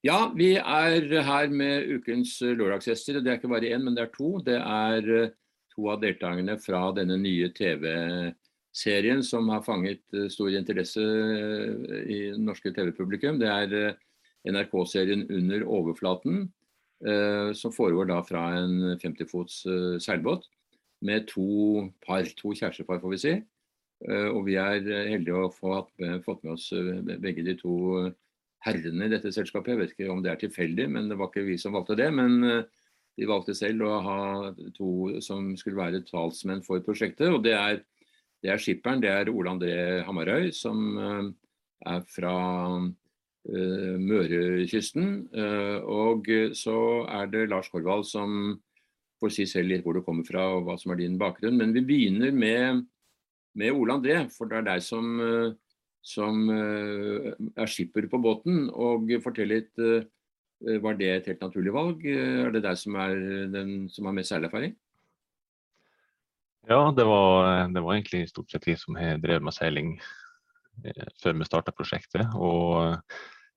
Ja, vi er her med ukens lørdagsgjester. Det er ikke bare én, men det er to. Det er eh, to av deltakerne fra denne nye TV-serien som har fanget eh, stor interesse eh, i norske TV-publikum. Det er NRK-serien Under overflaten, som foregår da fra en 50 fots seilbåt med to par, to kjærestepar, får vi si. Og vi er heldige å få fått med oss begge de to herrene i dette selskapet. Jeg vet ikke om det er tilfeldig, men det var ikke vi som valgte det. Men eh, de valgte selv å ha to som skulle være talsmenn for prosjektet. Og det er, det er skipperen, det er Ole André Hamarøy, som eh, er fra uh, Mørekysten. Uh, og så er det Lars Korvald som får si selv litt hvor du kommer fra og hva som er din bakgrunn. Men vi begynner med, med Ole André, for det er deg som uh, som eh, er skipper på båten, og fortell litt eh, Var det et helt naturlig valg? Er det deg som er den som har mest seilerfaring? Ja, det var, det var, egentlig stort sett vi som har drevet med seiling eh, før vi starta prosjektet. Og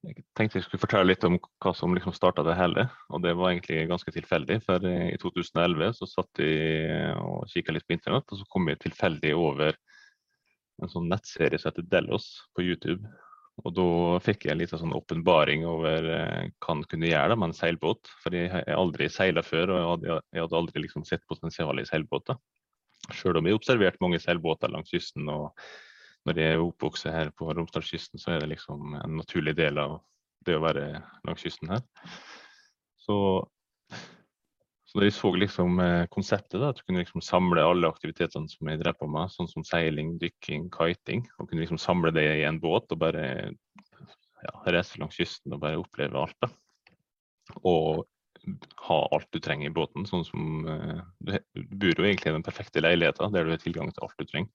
jeg tenkte jeg skulle fortelle litt om hva som liksom starta det hele. Og det var egentlig ganske tilfeldig. For i 2011 så satt vi og kikka litt på internett, og så kom vi tilfeldig over en sånn nettserie som heter Delos på YouTube. Og da fikk jeg en liten sånn åpenbaring over eh, hva en kunne gjøre med en seilbåt. For jeg har aldri seila før, og jeg hadde, jeg hadde aldri liksom sett potensialet i seilbåter. Sjøl om jeg har observert mange seilbåter langs kysten. og når jeg er oppvokst her på Romsdalskysten, så er det liksom en naturlig del av det å være langs kysten her. Så så jeg så liksom eh, konseptet, da, at du kunne liksom samle alle aktivitetene som jeg drev på med, sånn som seiling, dykking, kiting, og kunne liksom samle det i en båt og bare ja, reise langs kysten og bare oppleve alt. da. Og ha alt du trenger i båten. sånn som Du, Du bor jo egentlig i den perfekte leiligheten der du har tilgang til alt du trenger.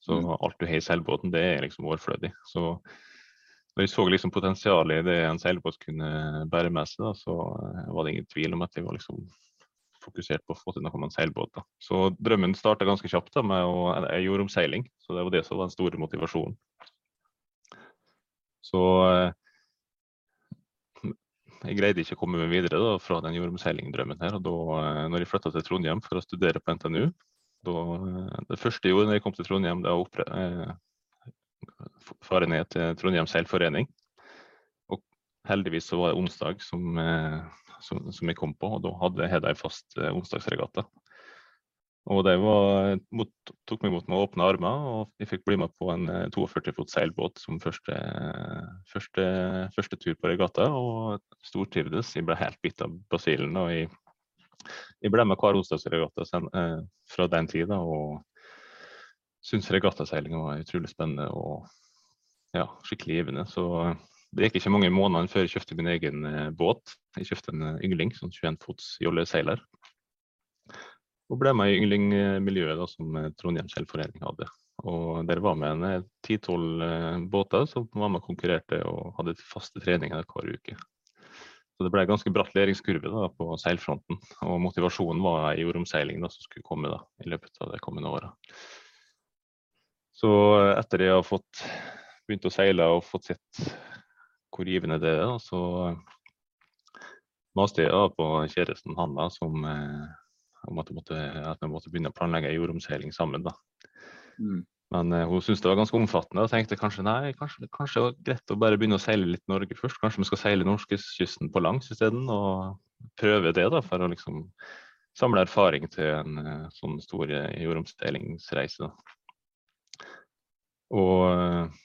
Så mm. alt du har i seilbåten, det er liksom overflødig. Så da jeg så liksom potensialet i det en seilbåt kunne bære med seg, da, så uh, var det ingen tvil om at det var liksom fokusert på å få til noe med en seilbåt. Da. Så drømmen starta ganske kjapt da, med å jeg om seiling. Så det var det som var den store motivasjonen. Så eh, jeg greide ikke å komme meg videre da, fra den jordomseiling-drømmen her. og da eh, når jeg flytta til Trondheim for å studere på NTNU da, eh, Det første jeg gjorde når jeg kom til Trondheim, det var å eh, fare ned til Trondheim seilforening. Og heldigvis så var det onsdag som eh, som, som, jeg kom på, og da hadde Hedda en fast eh, onsdagsregatta. Og det var, mot, tok meg imot med åpne armer, og jeg fikk bli med på en 42 fot seilbåt som første, første, første, tur på regatta, og stortrivdes. Jeg ble helt bitt av basillen. og jeg, jeg ble med hver onsdagsregatta eh, fra den tida, og syntes regattaseilinga var utrolig spennende og ja, skikkelig givende. Så det gikk ikke mange månedene før jeg kjøpte min egen eh, båt. Jeg kjøpte en eh, yngling, sånn 21 fots jolleseiler. Og ble med i ynglingmiljøet som eh, Trondheim Skjellforening hadde. Og der var med en ti-tolv båter som var med og konkurrerte og hadde faste treninger hver uke. Så det ble en ganske bratt læringskurve da, på seilfronten. Og motivasjonen var ei jordomseiling som skulle komme da, i løpet av de kommende åra. Så etter jeg har fått begynt å seile og fått sett hvor givende det er. Så maste jeg på kjæresten Hanna som, eh, om at, måtte, at, vi måtte begynne å planlegge jordomseiling sammen. da. Mm. Men uh, hun syntes det var ganske omfattende og tenkte kanskje nei, kanskje, kanskje det var greit å bare begynne å seile litt Norge først. Kanskje vi skal seile norskekysten på langs isteden, og prøve det da, for å liksom samle erfaring til en uh, sånn stor jordomseilingsreise. Og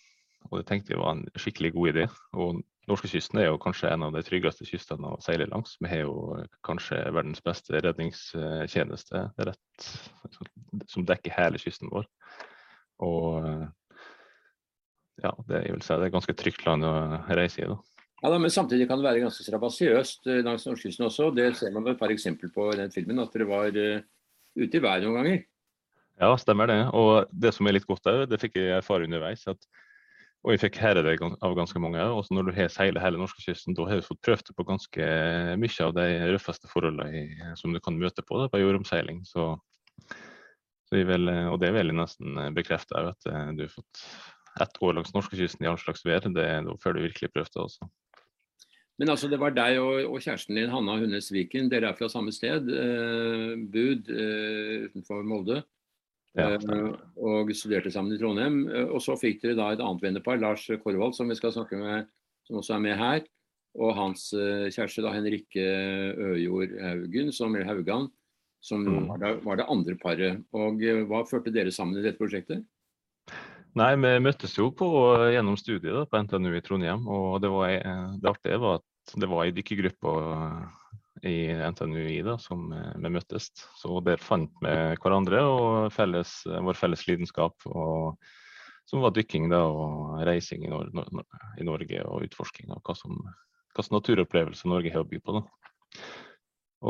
og det tenkte vi var en skikkelig god idé. Og Norskekysten er jo kanskje en av de tryggeste kystene å seile langs. Vi har jo kanskje verdens beste redningstjeneste rett, som dekker hele kysten vår. Og ja, det, jeg vil si, det er ganske trygt land å reise i. da. Ja, da, Men samtidig kan det være ganske strabasiøst eh, langs norskekysten også. Det ser man et par eksempler på i den filmen, at dere var ute i været noen ganger. Ja, stemmer det. Og det som er litt godt òg, det fikk jeg erfare underveis. at og jeg fikk høre det av ganske mange. og Når du har seilt hele norskekysten, da har du fått prøvd på ganske mye av de røffeste forholdene som du kan møte på da, på jordomseiling. Så, så vil, og det vil jeg nesten bekrefte at eh, du har fått ett år langs norskekysten i all slags vær. Det da før du virkelig prøvde det. også. Men altså, det var deg og, og kjæresten din, Hanna Hunnes Viken. Dere er fra samme sted, eh, Bud eh, utenfor Molde. Ja, eh, og studerte sammen i Trondheim. Eh, og så fikk dere da et annet vennepar, Lars Korvald, som vi skal snakke med, som også er med her. Og hans eh, kjæreste da Henrikke Øjord Haugen, som, Haugan, som mm. var, det, var, det, andre paret. Og hva førte dere sammen i dette prosjektet? Nei, vi møttes jo på, gjennom studiet da, på NTNU i Trondheim. Og det, var, det artige var at det var ei dykkergruppe i NTNUI da, som vi møttes. Så der fant vi hverandre og felles, vår felles lidenskap. Og, som var dykking da, og reising i, Nor i Norge og utforsking av hva som hvilke naturopplevelser Norge har å by på. Da.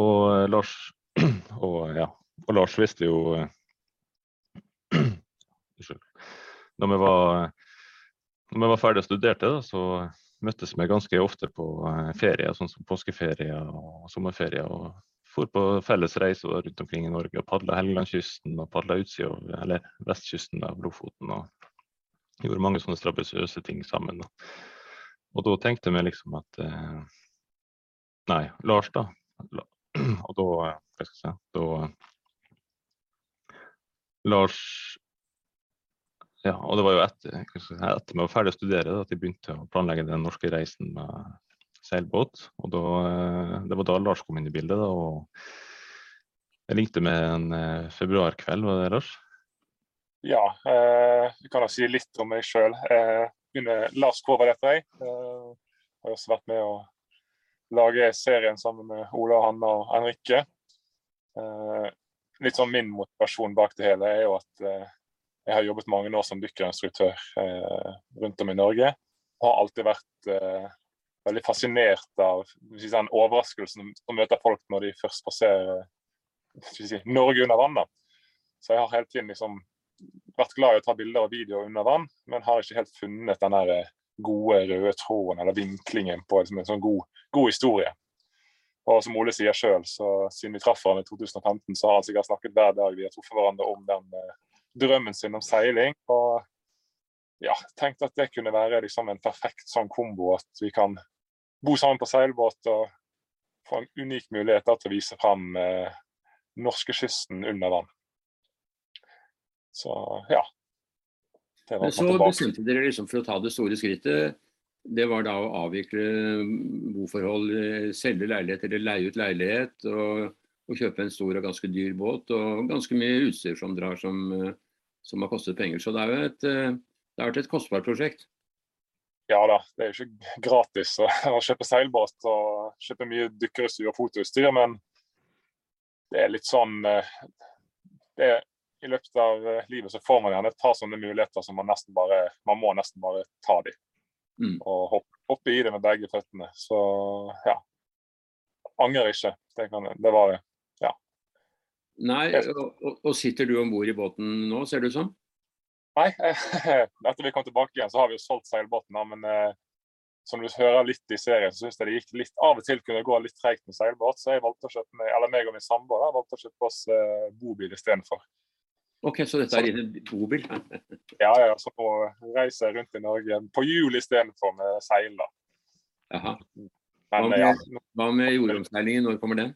Og Lars, og, ja, og Lars visste jo Unnskyld når vi var, når vi var ferdig og studerte, da, så møttes vi ganske ofte på ferier, ferie, sånn som påskeferie og sommerferie. og for på felles reiser rundt omkring i Norge og padla Helgelandskysten og padla utsida eller vestkysten av Lofoten. og Gjorde mange sånne strabasiøse ting sammen. Og da tenkte vi liksom at eh, Nei, Lars, da. Og da Hva skal jeg si Da Lars ja, og det var jo etter, etter vi var ferdig å studere at jeg begynte å planlegge den norske reisen med seilbåt. Og da, eh, det var da Lars kom inn i bildet. Da, og jeg ringte med en eh, februarkveld, var det Lars? Ja, eh, jeg kan da si litt om meg sjøl. Eh, Lars Kåver heter jeg. Eh, har også vært med å lage serien sammen med Ola, Hanna og Henrikke. Eh, litt sånn min motivasjon bak det hele er jo at eh, jeg har jobbet mange år som dykkerinstruktør eh, rundt om i Norge. Og har alltid vært eh, veldig fascinert av den overraskelsen som møter folk når de først passerer si, Norge under vann. Da. Så jeg har hele tiden liksom, vært glad i å ta bilder og videoer under vann, men har ikke helt funnet den der eh, gode røde tråden eller vinklingen på liksom, en sånn god, god, historie. Og som Ole sier sjøl, siden vi traff hverandre i 2015, så har han sikkert snakket hver dag vi har truffet hverandre om den eh, drømmen sin om seiling. Og ja, tenkte at det kunne være liksom en perfekt sånn kombo. At vi kan bo sammen på seilbåt og få en unik mulighet til å vise fram eh, norskekysten under vann. Så ja. Men så bestemte dere liksom for å ta det store skrittet. Det var da å avvikle boforhold, eh, selge leilighet eller leie ut leilighet. og og kjøpe en stor og ganske dyr båt, og ganske mye utstyr som drar som, eh, som har kostet penger. Så det er jo et, eh, det har vært et kostbart prosjekt. Ja da, det er jo ikke gratis å, å kjøpe seilbåt og kjøpe mye dykkerutstyr og fotoutstyr, men det er litt sånn eh, det, I løpet av livet så får man gjerne et par sånne muligheter som man nesten bare man må nesten bare ta de. Mm. Og hoppe, hoppe, i det med begge føttene. Så ja. Angrer ikke. Det, kan, det var Nei, og, og sitter du om bord i båten nå, ser det ut som? Nei, etter vi kom tilbake igjen, så har vi jo solgt seilbåten. Men eh, som du hører litt i serien, så syns jeg det gikk litt av og til kunne gå litt treigt med seilbåt. Så jeg valgte å kjøpe eller meg og min samboer valgte å kjøpe oss eh, bobil istedenfor. Ok, Så dette er din bobil? ja, ja. Så nå reiser jeg rundt i Norge på hjul istedenfor med seil. da. Jaha. Hva med, ja. hva med jordomseilingen, når kommer den?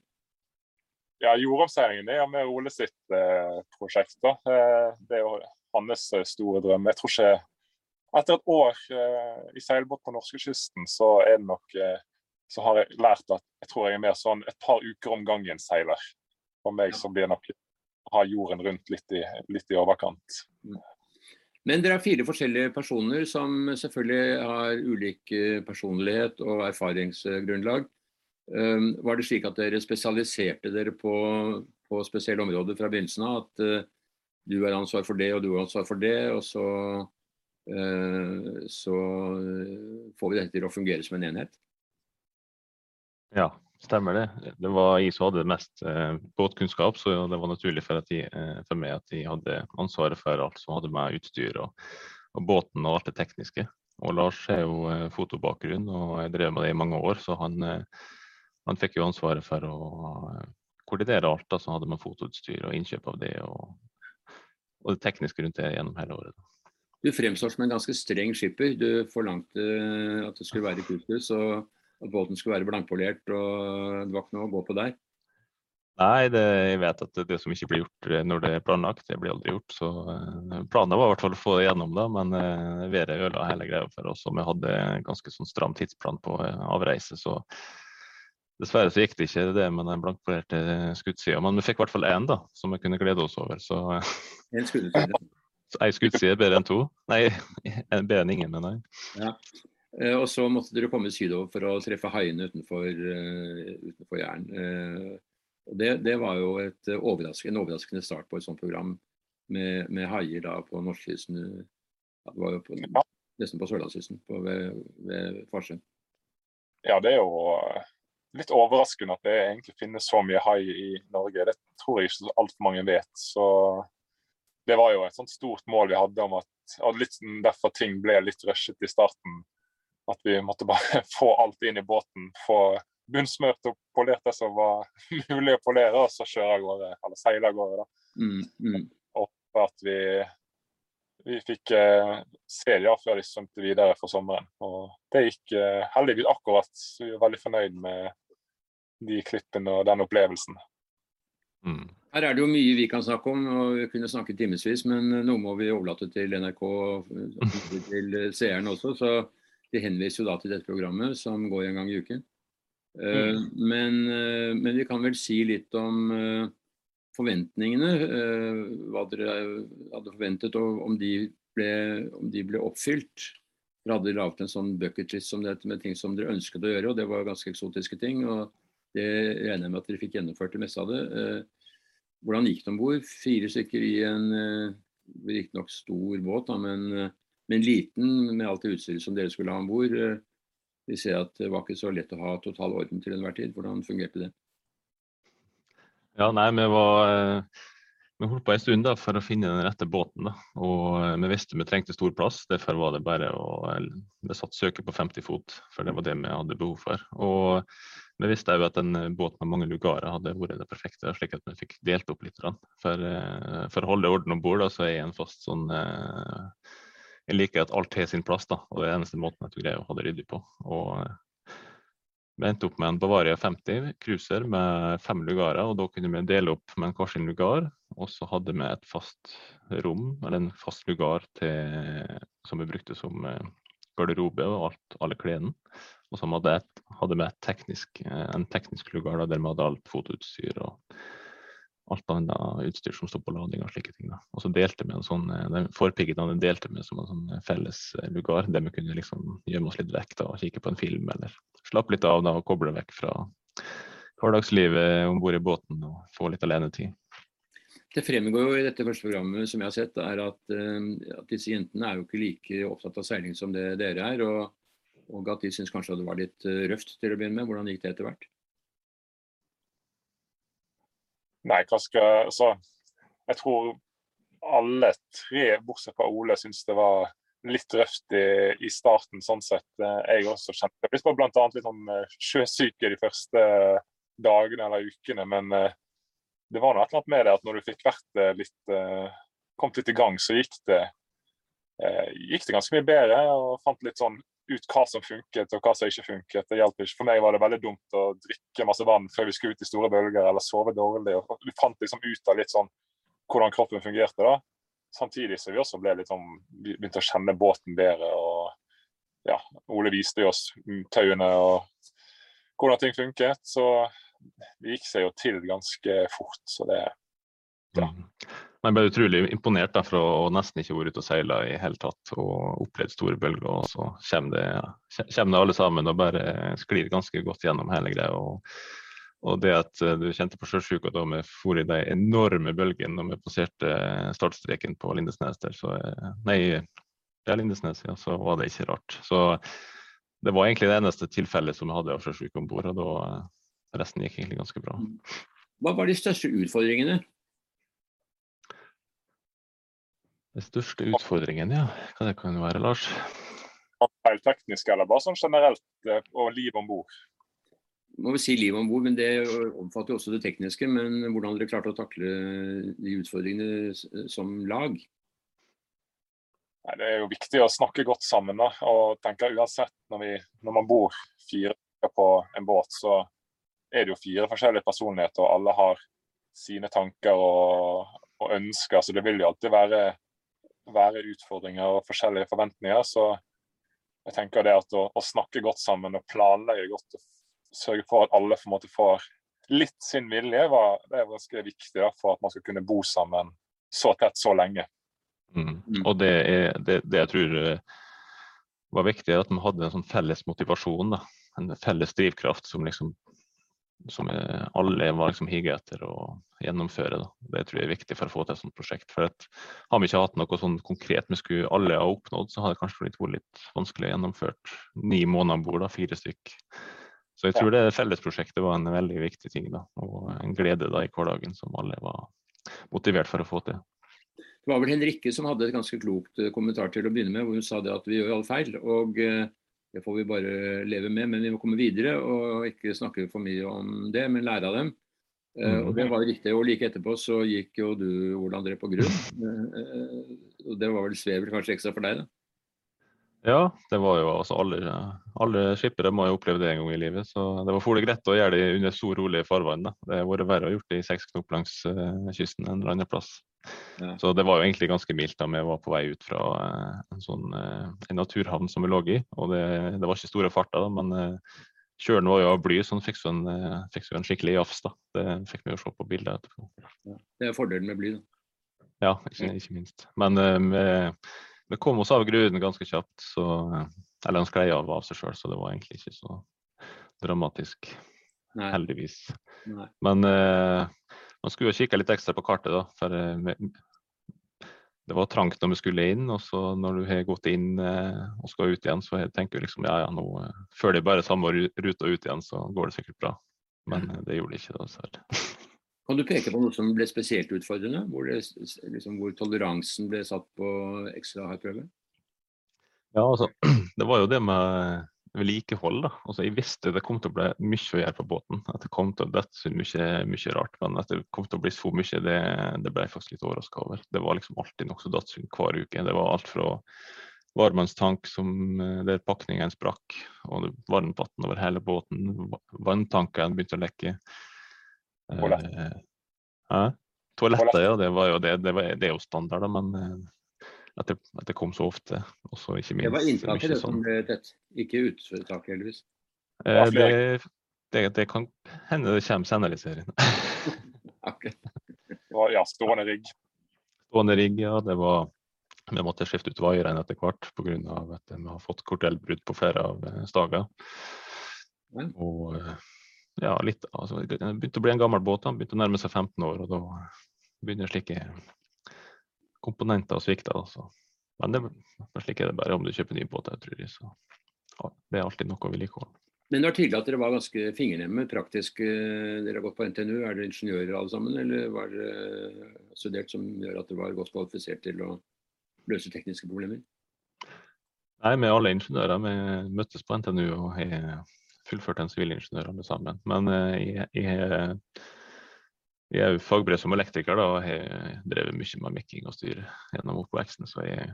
Ja, Jordomseilingen er med Ole sitt eh, prosjekt. da. Eh, det er jo hans eh, store drøm. Jeg tror ikke Etter et år eh, i seilbåt på norskekysten, så er det nok eh, så har jeg lært at jeg tror jeg er mer sånn et par uker om gangen seiler. For meg så blir det nok å ha jorden rundt litt i, litt i overkant. Men dere er fire forskjellige personer som selvfølgelig har ulik personlighet og erfaringsgrunnlag. Ehm, var det slik at dere spesialiserte dere på, på spesielle områder fra begynnelsen av? At uh, du har ansvar for det, og du har ansvar for det, og så, uh, så uh, får vi dette til å fungere som en enhet? Ja, stemmer det. Det var jeg som hadde mest båtkunnskap, så det var naturlig for, jeg, for, meg at jeg hadde ansvaret for alt som hadde med utstyr og, og båten og alt det tekniske. Og Lars er jo fotobakgrunn og jeg drev med det i mange år, så han han fikk jo ansvaret for å eh, koordinere alt som hadde med fotoutstyr og innkjøp av det, og, og, det tekniske rundt det gjennom hele året. Du fremstår som en ganske streng skipper. Du forlangte at det skulle være kultus, og, at båten skulle være blankpolert og det var ikke noe å gå på der? Nei, det, jeg vet at det som ikke blir gjort eh, når det er planlagt, det blir aldri gjort. Så Planen var i hvert fall å få det gjennom, da, men været ødela hele greia for oss. Og vi hadde en ganske sånn stram tidsplan på avreise, så dessverre så gikk det ikke det med den blankpolerte skuddsida, Men vi fikk i hvert fall én da, som vi kunne glede oss over. Så En skuddside. ei skuttside er bedre enn to. Nei, bedre enn ingen, mener jeg. Ja. Og så måtte dere komme sydover for å treffe haiene utenfor, utenfor Jæren. Og det, det, var jo et eh, overraskende, en overraskende start på et sånt program med, med haier da på norskekysten. Ja, det var jo på, nesten på sørlandskysten ved, ved Farsund. Ja, det er jo eh, litt overraskende at det egentlig finnes så mye hai i Norge. Det tror jeg ikke altfor mange vet. Så det var jo et sånt stort mål vi hadde om at og litt derfor ting ble litt rushet i starten. At vi måtte bare få alt inn i båten. få bunnsmurt og polert det som var mulig å polere, og så kjøre av gårde, eller seile av gårde. da. Mm, mm. Opp at vi, vi fikk eh, se dem ja, før de svømte videre for sommeren. Og det gikk eh, heldigvis akkurat. Så vi var veldig fornøyd med de klippene og den opplevelsen. Mm. Her er det jo mye vi kan snakke om, og vi kunne snakke timevis, men noe må vi overlate til NRK og til seerne også. Så de henviser jo da til dette programmet som går en gang i uken. Eh, mm. Men, eh, men, vi kan vel si litt om eh, forventningene. Hva dere hadde forventet, og om de ble, om de ble oppfylt. Dere hadde laget en sånn bucketlist som dette med ting som dere ønsket å gjøre, og det var ganske eksotiske ting. og Det regner jeg med at dere fikk gjennomført det meste av det. Hvordan gikk det om bord? Fire stykker i en riktignok stor båt, da, men, men liten med alt det utstyret som dere skulle ha om bord vi ser at det var ikke så lett å ha total orden til enhver tid. Hvordan fungerte det? Ja, nei, vi var eh, vi holdt på en stund da, for å finne den rette båten. Da. Og eh, Vi visste vi trengte stor plass, derfor var det bare å satte søket på 50 fot. For det var det vi hadde behov for. Og vi visste òg at en båt med mange lugarer hadde vært det perfekte, slik at vi fikk delt opp litt. For, eh, for å holde orden om bord så er jeg en fast sånn jeg liker at alt har sin plass, da, og det er eneste måten jeg greier å ha det ryddig på. Og eh, vi endte opp med en Bavaria 50 cruiser med fem lugarer, og da kunne vi dele opp med en hver sin lugar. Og så hadde vi et fast rom, eller en fast lugar til, som vi brukte som eh, garderobe og alt, alle klærne. Og så hadde, vi teknisk, eh, en teknisk lugar der vi hadde alt fotoutstyr og alt annet utstyr som sto på lading og slike ting. Da. Og så delte vi en sånn, eh, den forpiggene delte vi som en sånn felles eh, lugar, der vi kunne liksom gjemme oss litt vekk da, og kikke på en film eller slappe litt av da, og koble vekk fra hverdagslivet om bord i båten og få litt alenetid. Det fremgår jo i dette første programmet som jeg har sett, er at, at disse jentene er jo ikke like opptatt av seiling som det dere er. Og, og at de syns kanskje det var litt røft til å begynne med. Hvordan gikk det etter hvert? Nei, hva skal Så jeg tror alle tre, bortsett fra Ole, syns det var litt røft i, i, starten, sånn sett. Jeg også kjente det. Bl.a. litt sånn eh, sjøsyke de første dagene eller ukene. Men eh, det var noe et eller annet med det at når du fikk vært eh, litt kommet litt i gang, så gikk det, gikk det ganske mye bedre. Og fant litt sånn ut hva som funket og hva som ikke funket. Det hjelper ikke. For meg var det veldig dumt å drikke masse vann før vi skulle ut i store bølger eller sove dårlig. og Vi fant liksom ut av litt sånn hvordan kroppen fungerte. da. Samtidig så vi også ble litt sånn, begynte å kjenne båten bedre. og ja, Ole viste oss tauene og hvordan ting funket. Så det gikk seg jo til ganske fort. så det ja. Mm. Jeg ble utrolig imponert fra å nesten ikke vært ute og seile i hele tatt og opplevd store bølger. Og så kommer det, kommer det alle sammen og bare sklir ganske godt gjennom hele greia. Og, og, det at eh, du kjente på sjøsjuka da vi for i de enorme bølgene når vi passerte startstreken på Lindesnes der, så Nei, det er Lindesnes, ja, så var det ikke rart. Så det var egentlig det eneste tilfellet som vi hadde av sjøsjuke om bord, og da eh, resten gikk egentlig ganske bra. Hva var de største utfordringene? Den største utfordringen, ja. Hva det kan være, Lars? Feil tekniske, eller bare sånn generelt, eh, og liv om bord? Må vi si liv om bord, men det omfatter jo også det tekniske. Men hvordan har dere klart å takle de utfordringene som lag? Nei, det er jo viktig å snakke godt sammen. da, og tenker uansett når, vi, når man bor fire på en båt, så er det jo fire forskjellige personligheter, og alle har sine tanker og, og ønsker. Så det vil jo alltid være, være, utfordringer og forskjellige forventninger. Så jeg tenker det at å, å snakke godt sammen og planlegge godt og sørge for at alle på en måte får litt sin vilje, var, det er ganske viktig da, for at man skal kunne bo sammen så tett så lenge. Mm. mm. Og det, er, det, det, jeg tror eh, var viktig, er at man hadde en sånn felles motivasjon. Da. En felles drivkraft som liksom som alle var liksom higer etter å gjennomføre. Da. Det tror jeg er viktig for å få til et sånt prosjekt. For at, Har vi ikke hatt noe sånn konkret vi skulle alle ha oppnådd, så hadde det kanskje vært litt vanskelig å gjennomført ni måneder om bord, fire stykk. Så jeg tror det fellesprosjektet var en veldig viktig ting, da, og en glede da i hverdagen som alle var motivert for å få til. Det var vel Henrikke som hadde et ganske klokt eh, kommentar til å begynne med, hvor hun sa det at vi gjør alle feil. og eh, det får vi bare leve med, men vi må komme videre og ikke snakke for mye om det, men lære av dem. Uh, og det var riktig. Og like etterpå så gikk jo du, Ole André, på grunn. Uh, og det var vel svevel kanskje ekstra for deg, da? Ja, det var jo altså alle, alle skippere må jo oppleve det en gang i livet. Så det var for greit å gjøre det under stor, rolig farvann. Da. Det har vært verre å gjøre det i seks knop langs kysten kysten en eller annen plass. Ja. Så det var jo egentlig ganske mildt da vi var på vei ut fra eh, en sånn eh, en naturhavn som vi lå i. Og det, det var ikke store farter, da, men eh, kjølen var jo av bly, så fikk vi en, fikk en skikkelig jafs. da. Det fikk vi jo se på bildet etterpå. Ja, det er fordelen med bly, da. Ja, ikke, ikke minst. Men vi, vi, kom oss av gruden ganske kjapt, så, eller han sklei av av seg sjøl, så det var egentlig ikke så dramatisk. Nei. Heldigvis. Nei. Men eh, man skulle jo kikke litt ekstra på kartet, da. For eh, det var trangt når vi skulle inn, og så når du har gått inn eh, og skal ut igjen, så tenker du liksom ja ja, nå følger jeg bare samme ruta ut igjen, så går det sikkert bra. Men det gjorde det ikke. da, så Kan du peke på noe som ble spesielt utfordrende? Hvor, det, liksom, hvor toleransen ble satt på ekstra hard prøve? Ja, altså, det var jo det med vedlikehold. da. Altså, jeg visste det kom til å bli mye å gjøre på båten. At det kom til å dette mye, mye rart. Men at det kom til å bli så mye, det, det ble jeg faktisk litt overraska over. Det var liksom alltid nokså datsun hver uke. Det var alt fra varmtvannstank som eh, der pakningen sprakk, og varmtvann over hele båten. Vanntanken begynte å lekke. Toalett. Eh, Toalettet, ja. Det, var jo det, det, var, det er jo standard, da, men eh, at det, at det, kom så ofte. Også, ikke minst, det var inntaket det som ble tett, ikke uttaket heldigvis? Eh, det, det, det, kan hende det kommer senere i serien. okay. Ja, stående rigg. Stående rigg, ja. Det var vi måtte skifte ut vaierne etter hvert pga. at vi har fått kortellbrudd på flere av stagene. stager. Og eh, ja, litt, altså, det begynte å bli en gammel båt. Han begynte å nærme seg 15 år, og da begynner slike komponenter og svikter. Altså. Men det, slik er det bare om du kjøper ny båt. Jeg tror jeg, så ja, det er alltid noe å vedlikeholde. Men det var tydelig at dere var ganske fingernemme praktisk. Eh, dere har gått på NTNU. Er dere ingeniører alle sammen, eller var dere studert som gjør at dere var godt kvalifisert til å løse tekniske problemer? Nei, vi er alle ingeniører. Vi møttes på NTNU og har fullført en sivilingeniør alle sammen. Men jeg, jeg, jeg er jo fagbrev som elektriker da, og har drevet mye med mikking og styr gjennom oppveksten. Så jeg,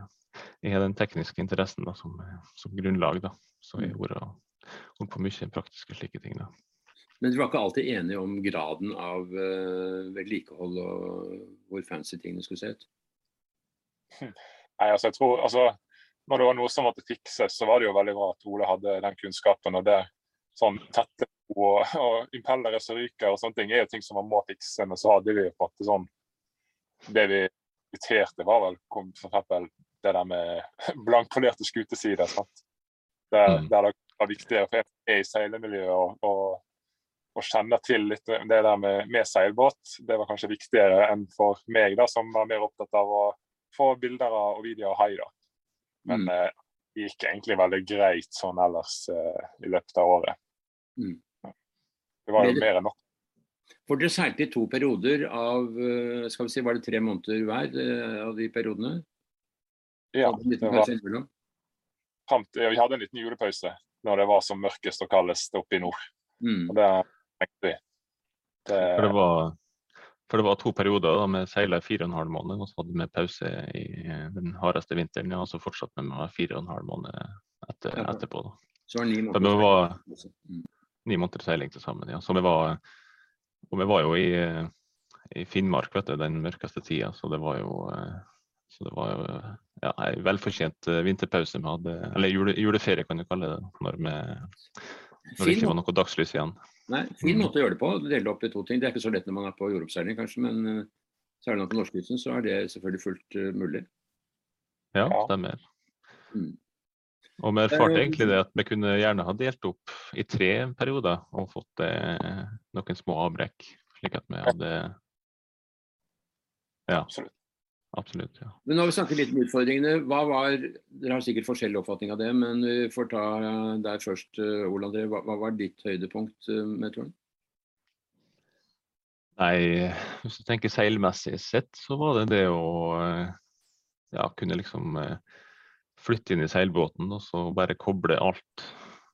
jeg har den tekniske interessen da, som, som, grunnlag. da. Så jeg har holdt på mye praktiske slike ting. da. Men du var ikke alltid enig om graden av uh, vedlikehold og hvor fancy tingene skulle se ut? Nei, altså jeg tror, altså, Når det var noe som måtte fikses, så var det jo veldig bra at Ole hadde den kunnskapen. og det sånn tette og, og impellere som ryker og sånne ting, er jo ting som man må fikse. Men så hadde vi på en sånn Det vi diskuterte, var vel eksempel det der med blankpolerte skutesider. sant? Der, mm. der det var viktigere for jeg er i seilemiljøet og, og, kjenner til litt det der med, med, seilbåt. Det var kanskje viktigere enn for meg, da, som var mer opptatt av å få bilder og videoer av hai. da. Men mm. eh, gikk egentlig veldig greit sånn ellers eh, i løpet av året. Mm. Det var jo mer enn nok. For dere seilte i to perioder av eh, skal vi si, var det tre måneder hver eh, av de periodene? Ja. Det var, vi hadde en liten julepause når det var som mørkest og kaldest oppe i nord. Mm. Og det tenkte vi. Det, det var, for det var to perioder. da Vi seila i fire og en halv måned, og så hadde vi pause i den hardeste vinteren. Og så fortsatte vi med fire og en halv måned etter, etterpå. Da. Så var ni måneder. Var, mm. ni måneder seiling til sammen. Ja. Så vi var, og vi var jo i, i Finnmark vet du, den mørkeste tida, så det var jo så det var jo ja, en velfortjent vinterpause vi hadde, eller jule, juleferie kan du kalle det, når, vi, når det ikke var noe dagslys igjen. Nei, Fin måte å gjøre det på. Dele opp i to ting. Det er ikke så lett når man er på jordoppseiling, kanskje, men særlig på norskekysten så er det selvfølgelig fullt mulig. Ja, stemmer. Mm. Og vi erfarte egentlig det at vi kunne gjerne ha delt opp i tre perioder og fått eh, noen små avbrekk, slik at vi hadde Ja. Absolutt. Absolutt, ja. Men nå har vi snakket litt om utfordringene. Hva var, Dere har sikkert forskjellig oppfatning av det, men vi får ta der først, eh, Ole André. Hva, hva var ditt høydepunkt eh, med turen? Nei, hvis du tenker seilmessig sett, så var det det å eh, ja, kunne liksom flytte inn i seilbåten og så bare koble alt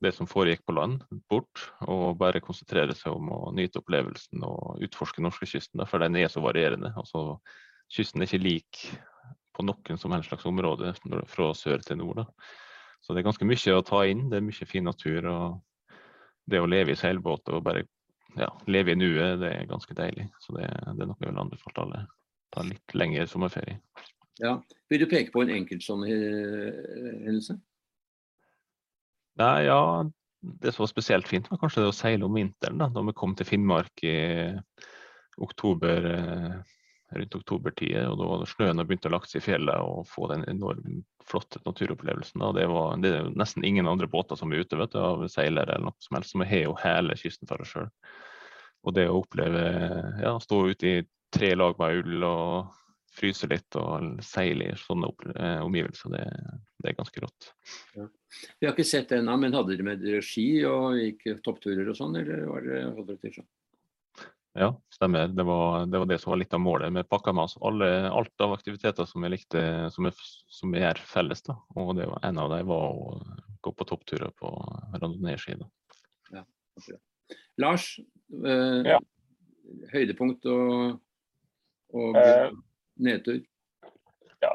det som foregikk på land, bort. Og bare konsentrere seg om å nyte opplevelsen og utforske norskekysten. For den er så varierende. Altså, kysten er ikke lik på noen som helst slags område fra sør til nord. Da. Så det er ganske mye å ta inn. Det er mye fin natur. og Det å leve i seilbåt og bare ja, leve i nuet, det er ganske deilig. Så det, det er noe jeg vil anbefale alle. Ta litt lengre sommerferie. Ja. Vil du peke på en enkelt sånn hendelse? Nei, ja, Det som var spesielt fint, var kanskje det å seile om vinteren. Da, da vi kom til Finnmark i oktober, rundt oktobertid. og Da snøen begynte å lagt seg i fjellet og få den enormt flotte naturopplevelsen. Det, var, det er nesten ingen andre båter som er ute vet du, av seilere eller noe som helst. Så vi har jo hele kysten for oss sjøl. Og det å oppleve ja, stå ute i tre lag med ull og fryse litt og seile i sånne eh, omgivelser, det, det, er ganske rått. Ja. Vi har ikke sett det ennå, men hadde dere med dere ski og gikk toppturer og sånn, eller var det, hadde dere til sånn? Ja, stemmer. Det var, det var, det som var litt av målet. Vi pakka med oss alle, alt av aktiviteter som vi likte, som vi gjør felles. Da. Og det var, en av dem var å gå på toppturer på randonee-ski. Ja, Lars, eh, ja. høydepunkt og, og eh, nedtur? Ja,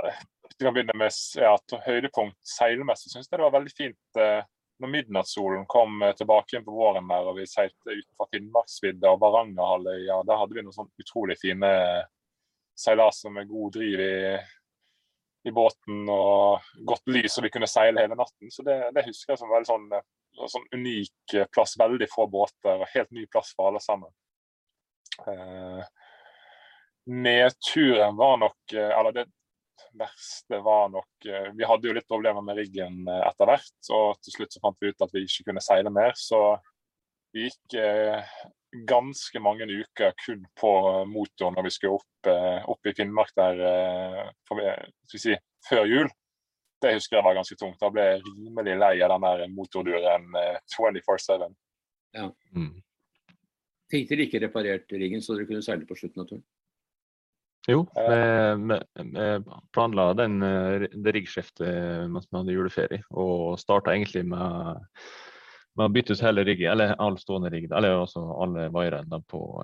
hvis vi kan begynne med ja, høydepunkt seilmessig, syns jeg det var veldig fint eh, når midnattssolen kom eh, tilbake inn på våren der, og vi seilte utenfor Finnmarksvidda og Varangerhalvøya. Ja, der hadde vi noen sånn utrolig fine seilaser med god driv i, i, båten og godt lys, og vi kunne seile hele natten. Så det, det husker jeg som veldig sånn, eh, sånn unik plass. Veldig få båter og helt ny plass for alle sammen. Eh, Nedturen var nok eh, Eller det verste var nok eh, Vi hadde jo litt problemer med riggen eh, etter hvert, og til slutt så fant vi ut at vi ikke kunne seile mer. Så vi gikk ganske mange uker kun på motor når vi skulle opp, opp i Finnmark der for, si, før jul. Det husker jeg var ganske tungt. Da ble jeg rimelig lei av den der motorduren 24-7. Ja. Mm. Fikk dere ikke reparert riggen så dere kunne seile på slutten av turen? Jo, vi, vi, vi planla den, eh, det riggskiftet mens vi hadde juleferie, og starta egentlig med, med å bytte ut hele riggen, eller all stående rigg, eller altså alle vaierne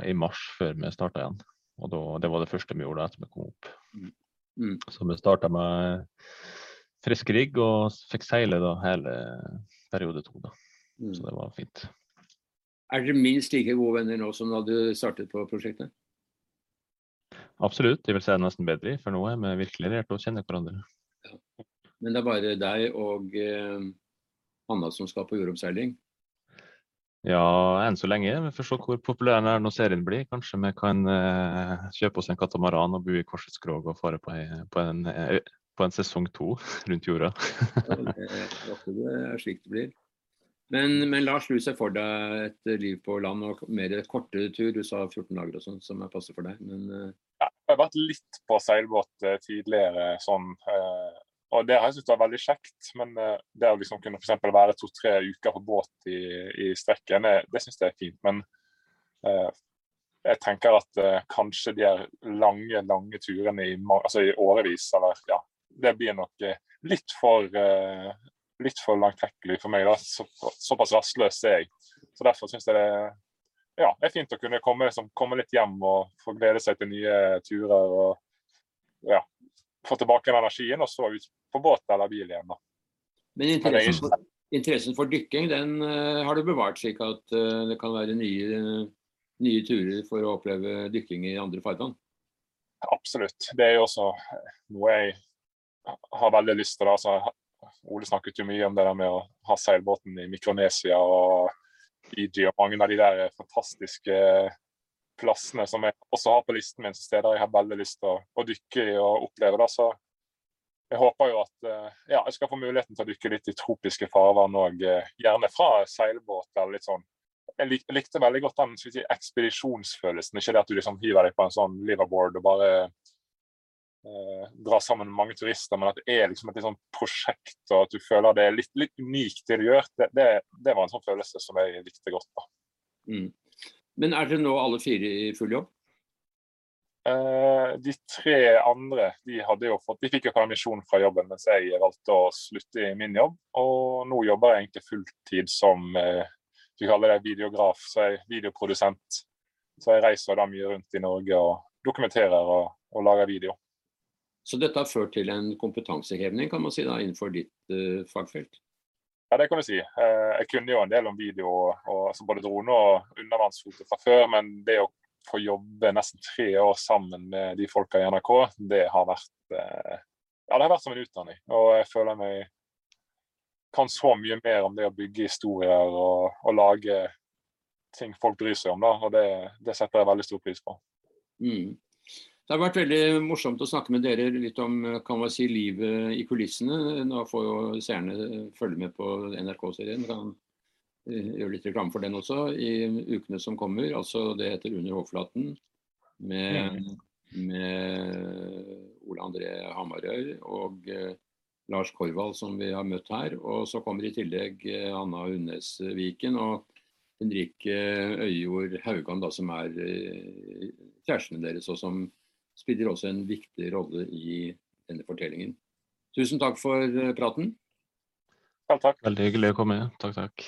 i mars før vi starta igjen. Og da, Det var det første vi gjorde etter vi kom opp. Mm. mm. Så vi starta med frisk rigg og fikk seile da hele periode to. Da. Mm. Så det var fint. Er dere minst like gode venner nå som da du startet på prosjektet? Absolutt, jeg vil si det nesten bedre, for nå er vi virkelig lært å kjenne hverandre. Ja. Men det er bare deg og eh, Anna som skal på jordomseiling? Ja, enn så lenge. Vi får se hvor populær den når serien blir. Kanskje vi kan eh, kjøpe oss en katamaran og bo i Korsets Krog og fare på, på, en, eh, på en sesong to rundt jorda. ja, det er slik det blir. Men, men, Lars, du ser for deg et liv på land og mer kortere tur. Du sa 14 dager og sånn, som er passer for deg. Men, uh... ja, jeg har vært litt på seilbåt uh, tidligere, sånn. Uh, og det har jeg syntes var veldig kjekt. Men det å liksom kunne for være to-tre uker på båt i, i strekken, det, det syns jeg er fint. Men jeg tenker at kanskje de lange, lange turene i, altså i årevis, eller ja, det blir nok litt for litt for langtekkelig for meg. da, så, Såpass rastløs er jeg. Så Derfor syns jeg det ja, er fint å kunne komme, liksom, komme, litt hjem og få glede seg til nye turer. og ja, Få tilbake den energien, og så ut på båt eller bil igjen. da. Men interessen, for, interessen for dykking den har du bevart, slik at det kan være nye, nye turer for å oppleve dykking i andre farvann? Absolutt. Det er jo også noe jeg har veldig lyst til. Altså, Ole snakket jo mye om det der med å ha seilbåten i Mikronesia og Fiji og mange av de der fantastiske plassene som jeg også har på listen min, steder jeg har veldig lyst til å, å dykke i og oppleve. Da. Så jeg håper jo at eh, ja, jeg skal få muligheten til å dykke litt i tropiske farvann òg, eh, gjerne fra seilbåt eller litt sånn. Jeg, lik, likte veldig godt den si, ekspedisjonsfølelsen. Ikke det at du liksom hiver deg på en sånn liverboard og bare drar sammen med mange turister, men at det er liksom et sånn prosjekt, og at du føler det er litt, litt unikt det du gjør. Det, det, det, var en sånn følelse som jeg likte godt. da. Mm. Men er dere nå alle fire i full jobb? Eh, de tre andre de, hadde jo fått, de fikk jo permisjon fra jobben mens jeg valgte å slutte i min jobb. Og nå jobber jeg egentlig fulltid som eh, vi kaller det videograf, så jeg er videoprodusent. Så jeg reiser da mye rundt i Norge og dokumenterer og, og lager video. Så dette har ført til en kompetansehevning kan man si da, innenfor ditt uh, fagfelt? Ja, det kan du si. Eh, jeg kunne jo en del om video, og, altså både drone og undervannsfoto fra før, men det å få jobbe nesten tre år sammen med de folka i NRK, det har vært eh, ja, det har vært som en utdanning. Og jeg føler meg kan så mye mer om det å bygge historier og, og lage ting folk bryr seg om. da, og Det, det setter jeg veldig stor pris på. Mm. Det har vært veldig morsomt å snakke med dere litt om kan man si, livet i kulissene. Nå får jo seerne følge med på NRK-serien. Kan eh, gjøre litt reklame for den også i ukene som kommer. Altså, det heter 'Under overflaten' med, med Ole André Hamarøy og uh, Lars Korvald, som vi har møtt her. Og så kommer i tillegg uh, Anna Unnes Viken og Henrike Øyjord Haugan, da, som er kjærestene deres, og som spiller også en viktig rolle i denne fortellingen. Tusen takk for eh, praten. Takk, takk. Veldig hyggelig å komme. Takk, takk.